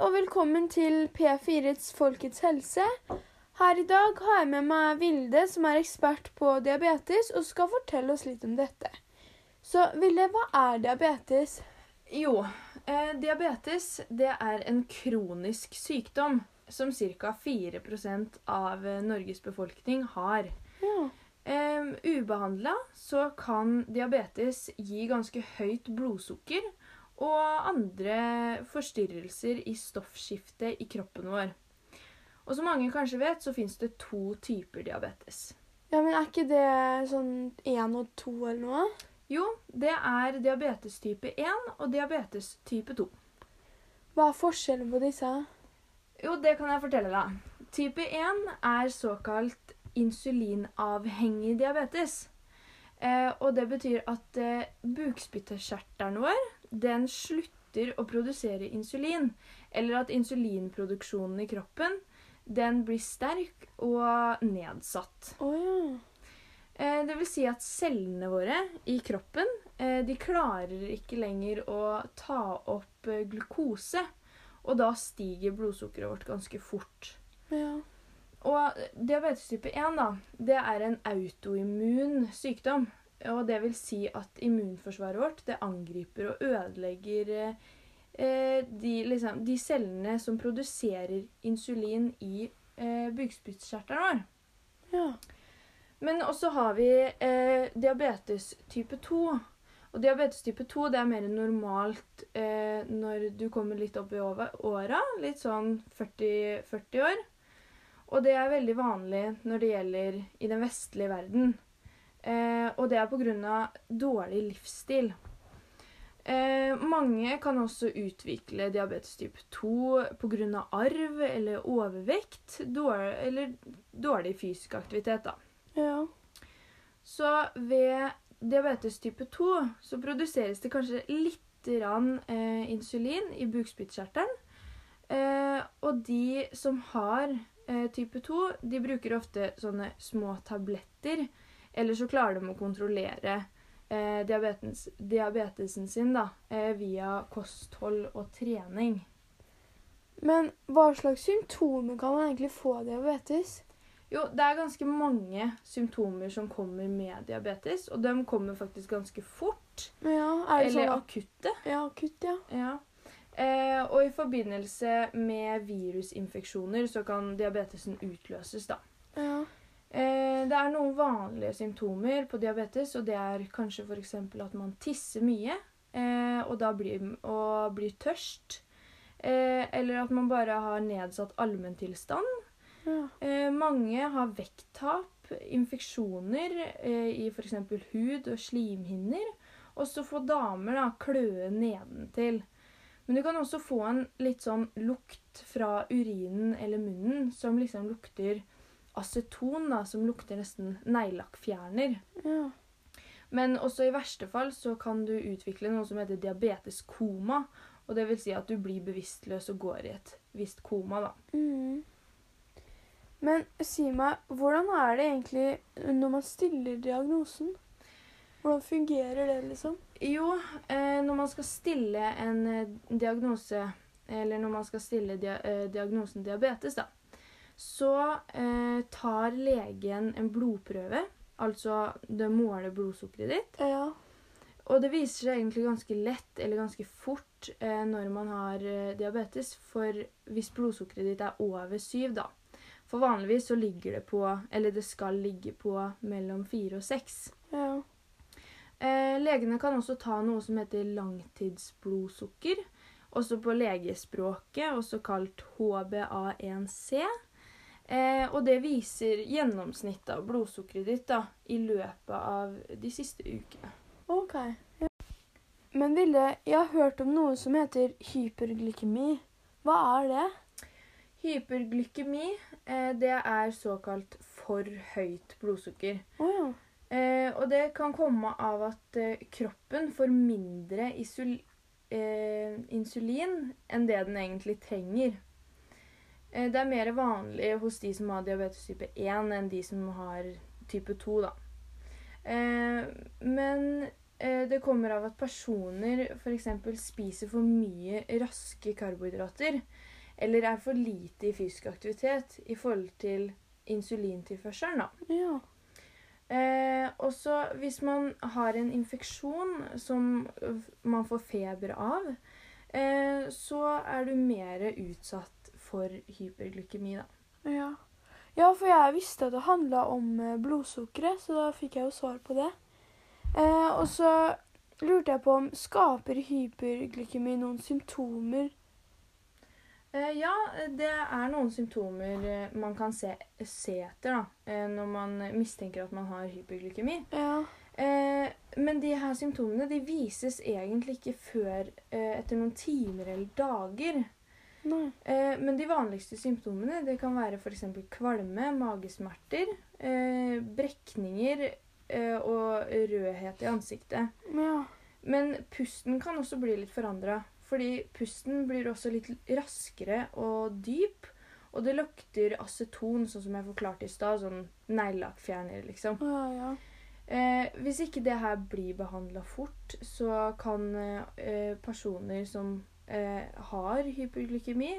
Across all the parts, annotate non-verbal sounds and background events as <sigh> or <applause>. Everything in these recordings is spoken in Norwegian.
og velkommen til P4s Folkets helse. Her i dag har jeg med meg Vilde, som er ekspert på diabetes, og skal fortelle oss litt om dette. Så Vilde, hva er diabetes? Jo, eh, diabetes det er en kronisk sykdom som ca. 4% av eh, Norges befolkning har. Ja. Eh, Ubehandla så kan diabetes gi ganske høyt blodsukker og andre forstyrrelser i stoffskiftet i kroppen vår. Og som mange kanskje vet, så fins det to typer diabetes. ja, men er ikke det sånn én og to eller noe? Jo, det er diabetes type 1 og diabetes type 2. Hva er forskjellen på disse? Jo, det kan jeg fortelle deg. Type 1 er såkalt insulinavhengig diabetes. Eh, og det betyr at eh, bukspyttkjertelen vår den slutter å produsere insulin. Eller at insulinproduksjonen i kroppen den blir sterk og nedsatt. Oh, ja. Eh, det vil si at cellene våre i kroppen eh, de klarer ikke lenger å ta opp eh, glukose. Og da stiger blodsukkeret vårt ganske fort. ja. Og diabetes type 1 da, det er en autoimmun sykdom. Og det vil si at immunforsvaret vårt det angriper og ødelegger eh, de, liksom, de cellene som produserer insulin i eh, bukspyttkjertelen vår. ja. Men også har vi eh, diabetes type 2. Og diabetes type 2 det er mer normalt eh, når du kommer litt opp i åra. Litt sånn 40, 40 år. Og det er veldig vanlig når det gjelder i den vestlige verden. Eh, og det er pga. dårlig livsstil. Eh, mange kan også utvikle diabetes type 2 pga. arv eller overvekt. Dårlig, eller dårlig fysisk aktivitet, da. ja. Så ved diabetes type 2 så produseres det kanskje litt rann, eh, insulin i bukspyttkjertelen. Eh, og de som har eh, type 2, de bruker ofte sånne små tabletter. Eller så klarer de å kontrollere eh, diabetes, diabetesen sin da, eh, via kosthold og trening. Men hva slags symptomer kan man egentlig få av diabetes? Jo, det er ganske mange symptomer som kommer med diabetes, og de kommer faktisk ganske fort. Ja, er Eller sånn akutte. Ja, akutt, ja. Ja. Eh, og i forbindelse med virusinfeksjoner så kan diabetesen utløses, da. Ja. Eh, det er noen vanlige symptomer på diabetes, og det er kanskje f.eks. at man tisser mye eh, og da blir, og blir tørst. Eh, eller at man bare har nedsatt allmenntilstand. ja. Mange har vekttap, infeksjoner i f.eks. hud og slimhinner. Og så får damer da kløe nedentil. Men du kan også få en litt sånn lukt fra urinen eller munnen som liksom lukter aceton, da, som lukter nesten neglelakkfjerner. ja. Men også i verste fall så kan du utvikle noe som heter diabeteskoma. Og det vil si at du blir bevisstløs og går i et visst koma, da. Mm. Men si meg, hvordan er det egentlig når man stiller diagnosen? Hvordan fungerer det, liksom? Jo, eh, når man skal stille en eh, diagnose, eller når man skal stille eh, diagnosen diabetes, da, så eh, tar legen en blodprøve. Altså det måler blodsukkeret ditt. Ja. Og det viser seg egentlig ganske lett eller ganske fort eh, når man har eh, diabetes. For hvis blodsukkeret ditt er over syv, da. For vanligvis så ligger det på, eller det skal ligge på mellom fire og seks. Ja. Eh, legene kan også ta noe som heter langtidsblodsukker, også på legespråket, også kalt HbA1c. Eh, og det viser gjennomsnittet av blodsukkeret ditt da, i løpet av de siste ukene. OK. Ja. Men Vilde, jeg har hørt om noe som heter hyperglykemi. Hva er det? Hyperglykemi eh, det er såkalt for høyt blodsukker. Oh, ja. Eh, og det kan komme av at eh, kroppen får mindre eh, insulin enn det den egentlig trenger. Eh, det er mer vanlig hos de som har diabetes type 1 enn de som har type 2, da. Eh, men eh, det kommer av at personer f.eks. spiser for mye raske karbohydrater, eller er for lite i fysisk aktivitet i forhold til insulintilførselen. da. Ja. Eh, også hvis man har en infeksjon som man får feber av, eh, så er du mer utsatt for hyperglykemi, da. Ja. ja, for jeg visste at det handla om eh, blodsukkeret, så da fikk jeg jo svar på det. Eh, og så lurte jeg på om skaper hyperglykemi noen symptomer? Eh, ja, det er noen symptomer eh, man kan se, se etter da, eh, når man mistenker at man har hyperglykemi. Ja. Eh, men de her symptomene de vises egentlig ikke før eh, etter noen timer eller dager. Eh, men de vanligste symptomene det kan være f.eks. kvalme, magesmerter, eh, brekninger eh, og rødhet i ansiktet. Ja. Men pusten kan også bli litt forandra. Fordi pusten blir også litt raskere og dyp. Og det lukter aceton, sånn som jeg forklarte i stad. Sånn neglelakkfjerner, liksom. Ja, ja. Eh, hvis ikke det her blir behandla fort, så kan eh, personer som har hyperglykemi,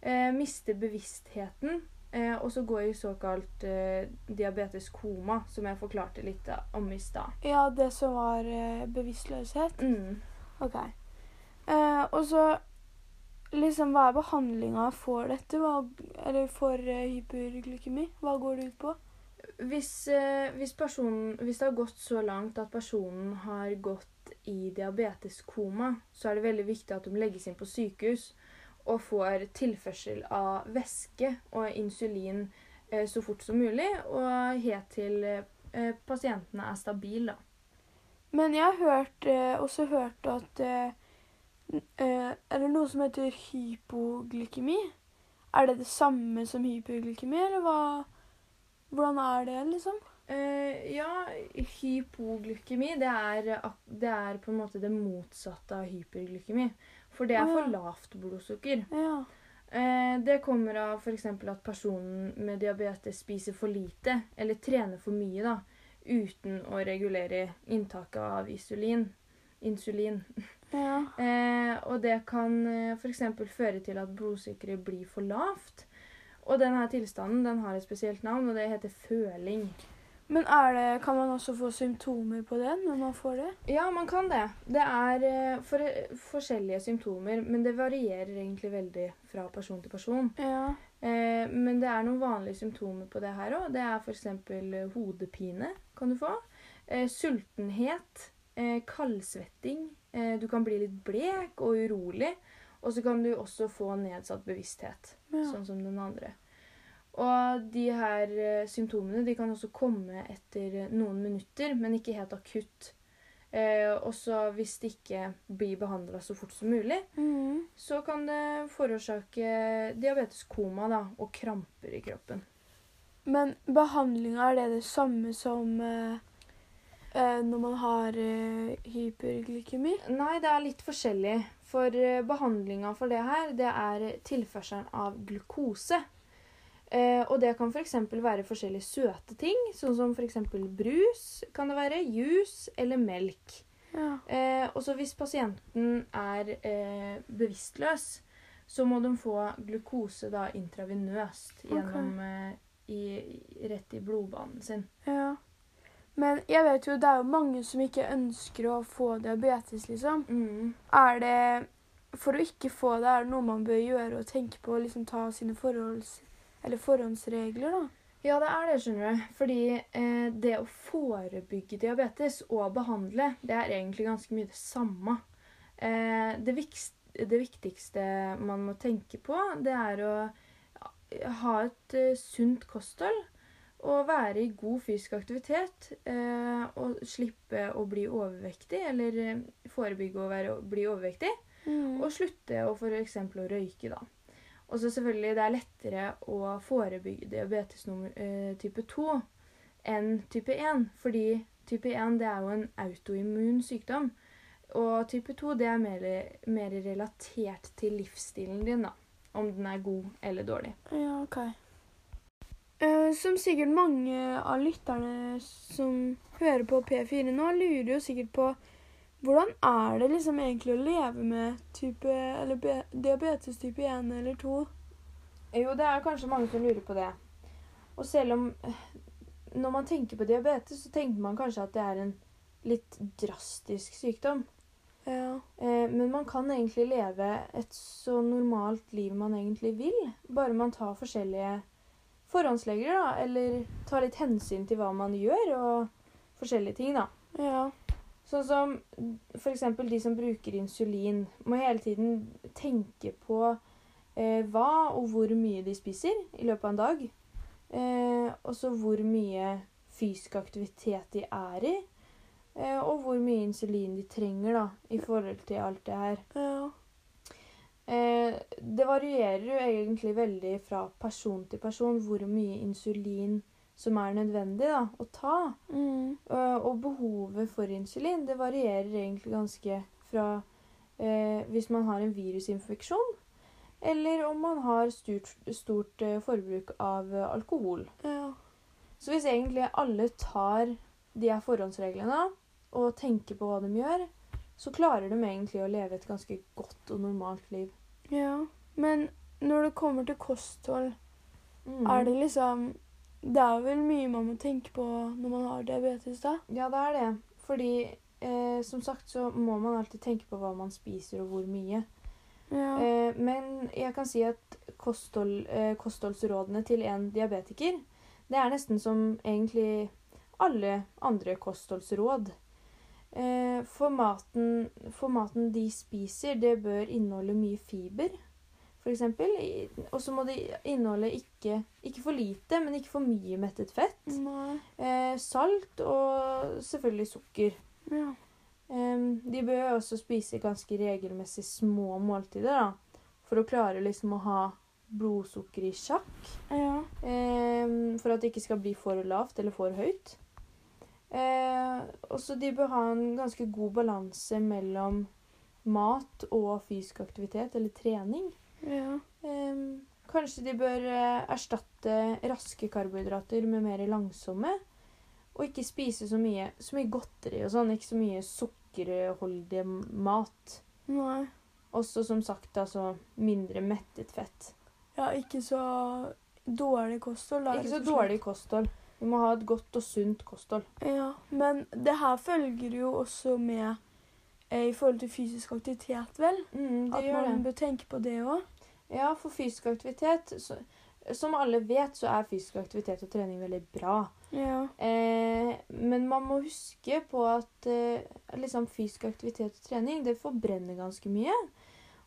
eh, miste bevisstheten. Eh, og så går i såkalt eh, diabetes koma, som jeg forklarte litt om i stad. ja, det som var eh, bevisstløshet? Mm. OK. Eh, og så liksom Hva er behandlinga for dette? Hva, eller for eh, hyperglykemi? Hva går det ut på? Hvis, eh, hvis, personen, hvis det har gått så langt at personen har gått i diabeteskoma, så er det veldig viktig at de legges inn på sykehus og får tilførsel av væske og insulin eh, så fort som mulig, og helt til eh, pasientene er stabile. Men jeg har hørt, eh, også hørt at eh, Er det noe som heter hypoglykemi? Er det det samme som hyperglykemi, eller hva Hvordan er det, liksom? Eh, ja, hypoglykemi det er, det er på en måte det motsatte av hyperglykemi. For det er for lavt blodsukker. Ja. Eh, det kommer av f.eks. at personen med diabetes spiser for lite eller trener for mye da, uten å regulere inntaket av insulin. insulin. <laughs> ja. Eh, og det kan f.eks. føre til at blodsukkeret blir for lavt. Og denne tilstanden den har et spesielt navn, og det heter føling. Men det, kan man også få symptomer på det når man får det? Ja, man kan det. Det er eh, for, forskjellige symptomer, men det varierer egentlig veldig fra person til person. Ja. Eh, men det er noen vanlige symptomer på det her òg. Det er f.eks. hodepine kan du få. Eh, sultenhet. Eh, kaldsvetting. Eh, du kan bli litt blek og urolig. Og så kan du også få nedsatt bevissthet, ja. sånn som den andre. Og de her eh, symptomene de kan også komme etter eh, noen minutter, men ikke helt akutt. Eh, og så hvis det ikke blir behandla så fort som mulig, mm. så kan det forårsake diabeteskoma da, og kramper i kroppen. Men behandlinga, er det det samme som eh, eh, når man har eh, hyperglykemi? Nei, det er litt forskjellig. For eh, behandlinga for det her, det er tilførselen av glukose. Eh, og det kan f.eks. være forskjellige søte ting, sånn som f.eks. brus, kan det være, juice eller melk. Ja. Eh, og så hvis pasienten er eh, bevisstløs, så må de få glukose da intravenøst gjennom eh, i, rett i blodbanen sin. ja. Men jeg vet jo det er jo mange som ikke ønsker å få diabetes, liksom. Mm. Er det For å ikke få det, er det noe man bør gjøre og tenke på liksom ta sine forholds... Eller forhåndsregler, da? Ja, det er det, skjønner du. Fordi eh, det å forebygge diabetes og behandle, det er egentlig ganske mye det samme. Eh, det, vikst, det viktigste man må tenke på, det er å ha et eh, sunt kosthold. Og være i god fysisk aktivitet. Eh, og slippe å bli overvektig, eller eh, forebygge å være, bli overvektig. Mm. Og slutte å f.eks. å røyke, da. Og så selvfølgelig det er lettere å forebygge diabetes nummer, eh, type 2 enn type 1. Fordi type 1 det er jo en autoimmun sykdom. Og type 2 det er mer, mer relatert til livsstilen din, da. Om den er god eller dårlig. Ja, OK. Eh, som sikkert mange av lytterne som hører på P4 nå, lurer jo sikkert på hvordan er det liksom egentlig å leve med type, eller diabetes type 1 eller 2? Jo, det er kanskje mange som lurer på det. Og selv om Når man tenker på diabetes, så tenker man kanskje at det er en litt drastisk sykdom. Ja. Eh, men man kan egentlig leve et så normalt liv man egentlig vil. Bare man tar forskjellige forhåndslegger, da. Eller tar litt hensyn til hva man gjør, og forskjellige ting, da. Ja. Sånn som f.eks. de som bruker insulin, må hele tiden tenke på eh, hva og hvor mye de spiser i løpet av en dag. Eh, og så hvor mye fysisk aktivitet de er i. Eh, og hvor mye insulin de trenger da, i forhold til alt det her. Ja. Eh, det varierer jo egentlig veldig fra person til person hvor mye insulin som er nødvendig da, å ta. Mm. Uh, og behovet for insulin det varierer egentlig ganske fra uh, hvis man har en virusinfeksjon, eller om man har stort, stort uh, forbruk av eh, alkohol. Ja. Så hvis egentlig alle tar de her forhåndsreglene og tenker på hva de gjør, så klarer de egentlig å leve et ganske godt og normalt liv. ja. Men når det kommer til kosthold, Mm. er det liksom Det er vel mye man må tenke på når man har diabetes, da? Ja, det er det. Fordi eh, som sagt så må man alltid tenke på hva man spiser og hvor mye. Ja. Eh, men jeg kan si at kosthold, eh, kostholdsrådene til en diabetiker, det er nesten som egentlig alle andre kostholdsråd. Eh, for, maten, for maten de spiser, det bør inneholde mye fiber, f.eks. Og så må det inneholde ikke, ikke for lite, men ikke for mye mettet fett. Eh, salt og selvfølgelig sukker. Ja. Eh, de bør også spise ganske regelmessig små måltider, da. For å klare liksom å ha blodsukker i sjakk. Ja. Eh, for at det ikke skal bli for lavt eller for høyt. Eh, også de bør ha en ganske god balanse mellom mat og fysisk aktivitet eller trening. Ja. Um, kanskje de bør eh, erstatte raske karbohydrater med mer langsomme. Og ikke spise så mye, så mye godteri og sånn. Ikke så mye sukkerholdig mat. Nei. Også som sagt altså mindre mettet fett. Ja, ikke så dårlig kosthold. da, Ikke så dårlig kosthold. Vi må ha et godt og sunt kosthold. Ja, men det her følger jo også med i forhold til fysisk aktivitet, vel? Mm, det At man bør tenke på det òg. Ja, for fysisk aktivitet så, Som alle vet, så er fysisk aktivitet og trening veldig bra. Ja. Eh, men man må huske på at eh, liksom fysisk aktivitet og trening det forbrenner ganske mye.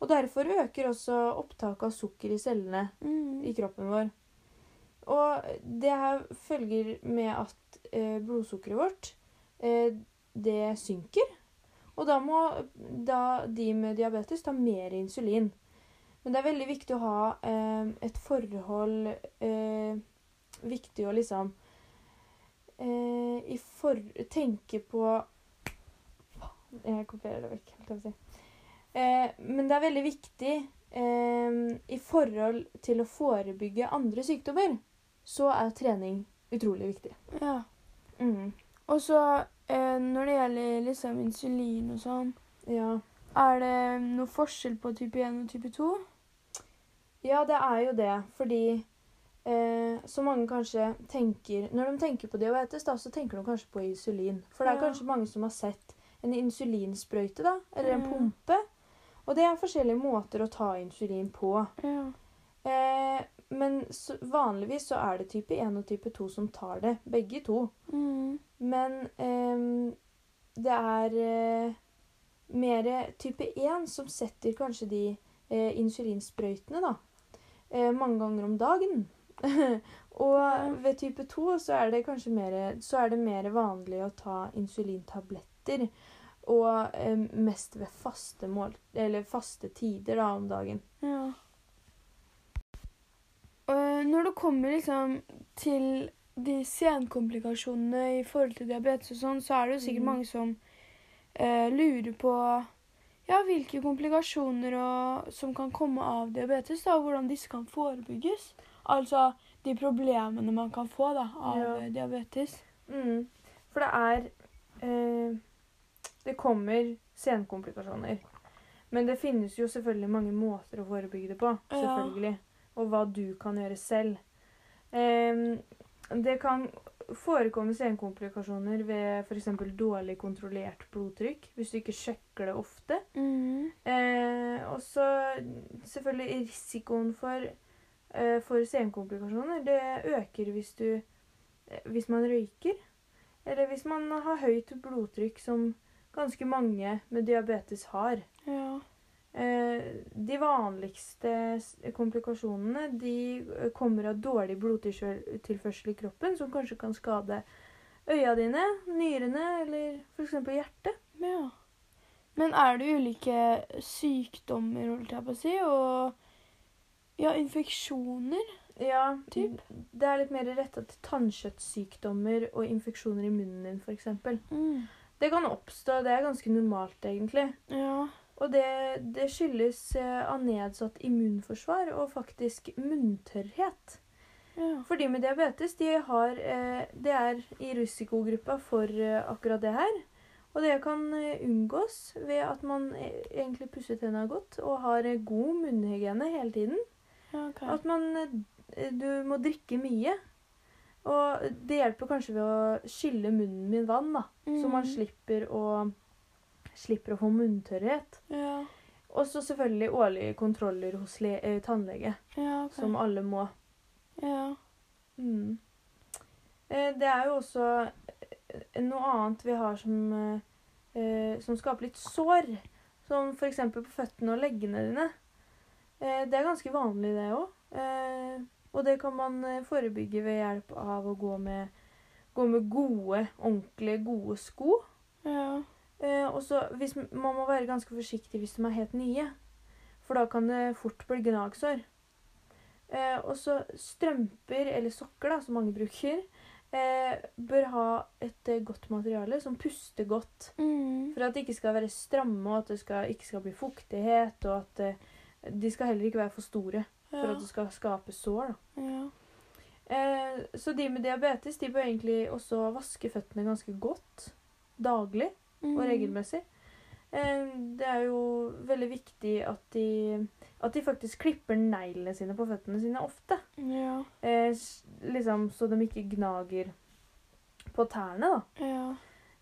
Og derfor øker også opptaket av sukker i cellene Mm. i kroppen vår. Og det her følger med at eh, blodsukkeret vårt eh, det synker. Og da må da de med diabetes ta mer insulin. Men det er veldig viktig å ha eh, et forhold eh, Viktig å liksom eh, i for, Tenke på Jeg kopierer det vekk. holdt jeg på å si. Eh, men det er veldig viktig eh, i forhold til å forebygge andre sykdommer, så er trening utrolig viktig. ja. Mm. Og så eh, når det gjelder liksom insulin og sånn, Ja. er det noe forskjell på type 1 og type 2? ja, det er jo det, fordi eh, så mange kanskje tenker Når de tenker på diabetes, da, så tenker de kanskje på insulin. For det er Ja. kanskje mange som har sett en insulinsprøyte, da, eller en Mm. pumpe. Og det er forskjellige måter å ta insulin på. Ja. Eh, men så, vanligvis så er det type 1 og type 2 som tar det. Begge to. Mm. Men eh, det er eh, mer type 1 som setter kanskje de eh, insulinsprøytene, da. Eh, mange ganger om dagen. <laughs> og Ja. ved type 2 så er det kanskje mer, så er det mer vanlig å ta insulintabletter. Og eh, mest ved faste, mål, eller faste tider da, om dagen. Ja. Når det kommer liksom til de senkomplikasjonene i forhold til diabetes og sånn, så er det jo sikkert mm. mange som eh, lurer på ja, hvilke komplikasjoner og, som kan komme av diabetes, da, og hvordan disse kan forebygges. Altså de problemene man kan få da, av Ja. eh, diabetes. Mm. For det er eh, Det kommer senkomplikasjoner. Men det finnes jo selvfølgelig mange måter å forebygge det på. Ja. Og hva du kan gjøre selv. Det kan forekomme senkomplikasjoner ved f.eks. dårlig kontrollert blodtrykk, hvis du ikke sjekker det ofte. Mm. Eh, og så selvfølgelig risikoen for, eh, for senkomplikasjoner. Det øker hvis, du, eh, hvis man røyker, eller hvis man har høyt blodtrykk, som ganske mange med diabetes har. Ja. Eh, de vanligste komplikasjonene de eh, kommer av dårlig blodtilførsel i kroppen, som kanskje kan skade øya dine, nyrene eller f.eks. hjertet. ja. Men er det ulike sykdommer, holdt jeg på å si, og ja, infeksjoner? Ja, Typ? det er litt mer retta til tannkjøttsykdommer og infeksjoner i munnen din, f.eks. Mm. Det kan oppstå, det er ganske normalt, egentlig. Ja. Og det, det skyldes eh, av nedsatt immunforsvar og faktisk munntørrhet. ja. For de med diabetes de har, eh, det er i risikogruppa for eh, akkurat det her. Og det kan unngås ved at man egentlig pusser tenna godt og har god munnhygiene hele tiden. ja ok. At man Du må drikke mye. Og det hjelper kanskje ved å skylle munnen min vann, da. Så man Mm. slipper å, slipper å få munntørrhet. Ja. Og så selvfølgelig årlige kontroller hos eh, tannlege, Ja, okay. som alle må. Ja. Mm. Eh, Det er jo også eh, noe annet vi har som, eh, som skaper litt sår. Som f.eks. på føttene og leggene dine. Eh, Det er ganske vanlig, det òg. Og det kan man forebygge ved hjelp av å gå med, gå med gode, ordentlige, gode sko. Ja. Eh, og så Man må være ganske forsiktig hvis de er helt nye, for da kan det fort bli gnagsår. Eh, og så strømper, eller sokker, da, som mange bruker, eh, bør ha et godt materiale som puster godt. Mm. For at de ikke skal være stramme, og at det skal, ikke skal bli fuktighet, og at de skal heller ikke være for store for Ja. at det skal skape sår. da. Ja. Eh, så de med diabetes de bør egentlig også vaske føttene ganske godt daglig. Og regelmessig. Eh, Det er jo veldig viktig at de, at de faktisk klipper neglene sine på føttene sine ofte. Ja. Eh, Liksom så de ikke gnager på tærne, da. Ja.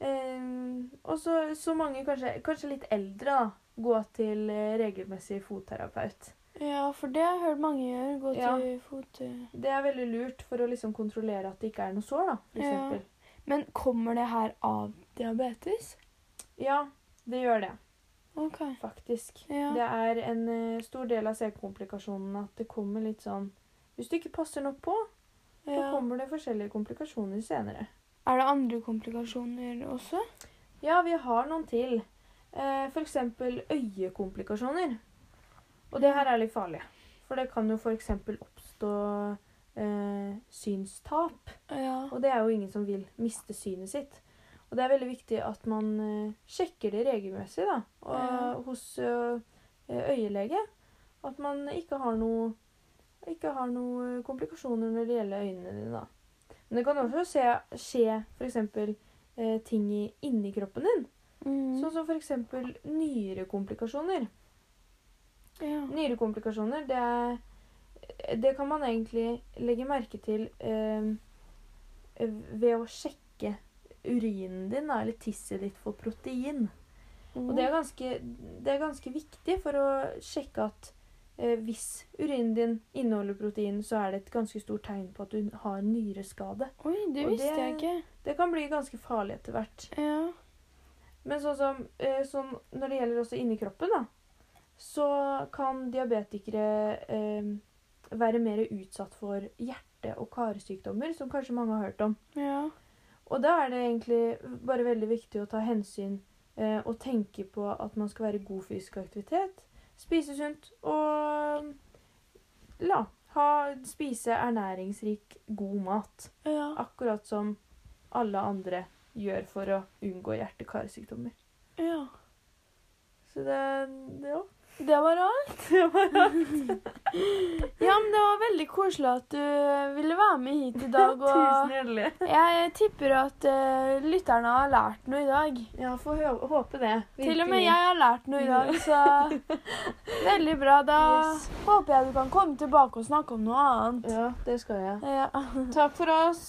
Eh, Og så, så mange, kanskje, kanskje litt eldre, da, gå til eh, regelmessig fotterapeut. ja, for det har jeg hørt mange gjøre. Gå Ja. til fot... Det er veldig lurt for å liksom kontrollere at det ikke er noe sår, da, for Ja. eksempel. Men kommer det her av diabetes? Ja, det gjør det, OK. faktisk. Ja. Det er en eh, stor del av selvkomplikasjonene at det kommer litt sånn Hvis du ikke passer nok på, så ja. kommer det forskjellige komplikasjoner senere. Er det andre komplikasjoner også? Ja, vi har noen til. Eh, F.eks. øyekomplikasjoner. Og det her er litt farlig. For det kan jo f.eks. oppstå eh, synstap. Ja. Og det er jo ingen som vil miste synet sitt. Og det er veldig viktig at man eh, sjekker det regelmessig da, og, Ja. hos eh, øyelege. At man ikke har noe ikke har noe komplikasjoner når det gjelder øynene dine. da. Men det kan også se, skje f.eks. Eh, ting i, inni kroppen din. Mm. Sånn som f.eks. nyrekomplikasjoner. ja. Nyrekomplikasjoner, det, er, det kan man egentlig legge merke til eh, ved å sjekke urinen din, da, eller tisset ditt, for protein. Og det er, ganske, det er ganske viktig for å sjekke at eh, hvis urinen din inneholder protein, så er det et ganske stort tegn på at du har nyreskade. Oi, det visste det- jeg ikke. Det kan bli ganske farlig etter hvert. Ja. Men sånn som eh, sånn, når det gjelder også inni kroppen, da, så kan diabetikere eh, være mer utsatt for hjerte- og karsykdommer, som kanskje mange har hørt om. Ja. Og da er det egentlig bare veldig viktig å ta hensyn eh, og tenke på at man skal være i god fysisk aktivitet, spise sunt og la, ha, spise ernæringsrik, god mat. Ja. Akkurat som alle andre gjør for å unngå hjerte-karsykdommer. ja. Så det, det ja. <laughs> Det var alt. ja, men det var veldig koselig at du ville være med hit i dag. <laughs> Tusen Og hjertelig. jeg tipper at uh, lytterne har lært noe i dag. Ja, får hå- håpe det. Til og med jeg har lært noe i dag, så <laughs> veldig bra. Da Yes. håper jeg du kan komme tilbake og snakke om noe annet. Ja, det skal jeg. Ja. Takk for oss.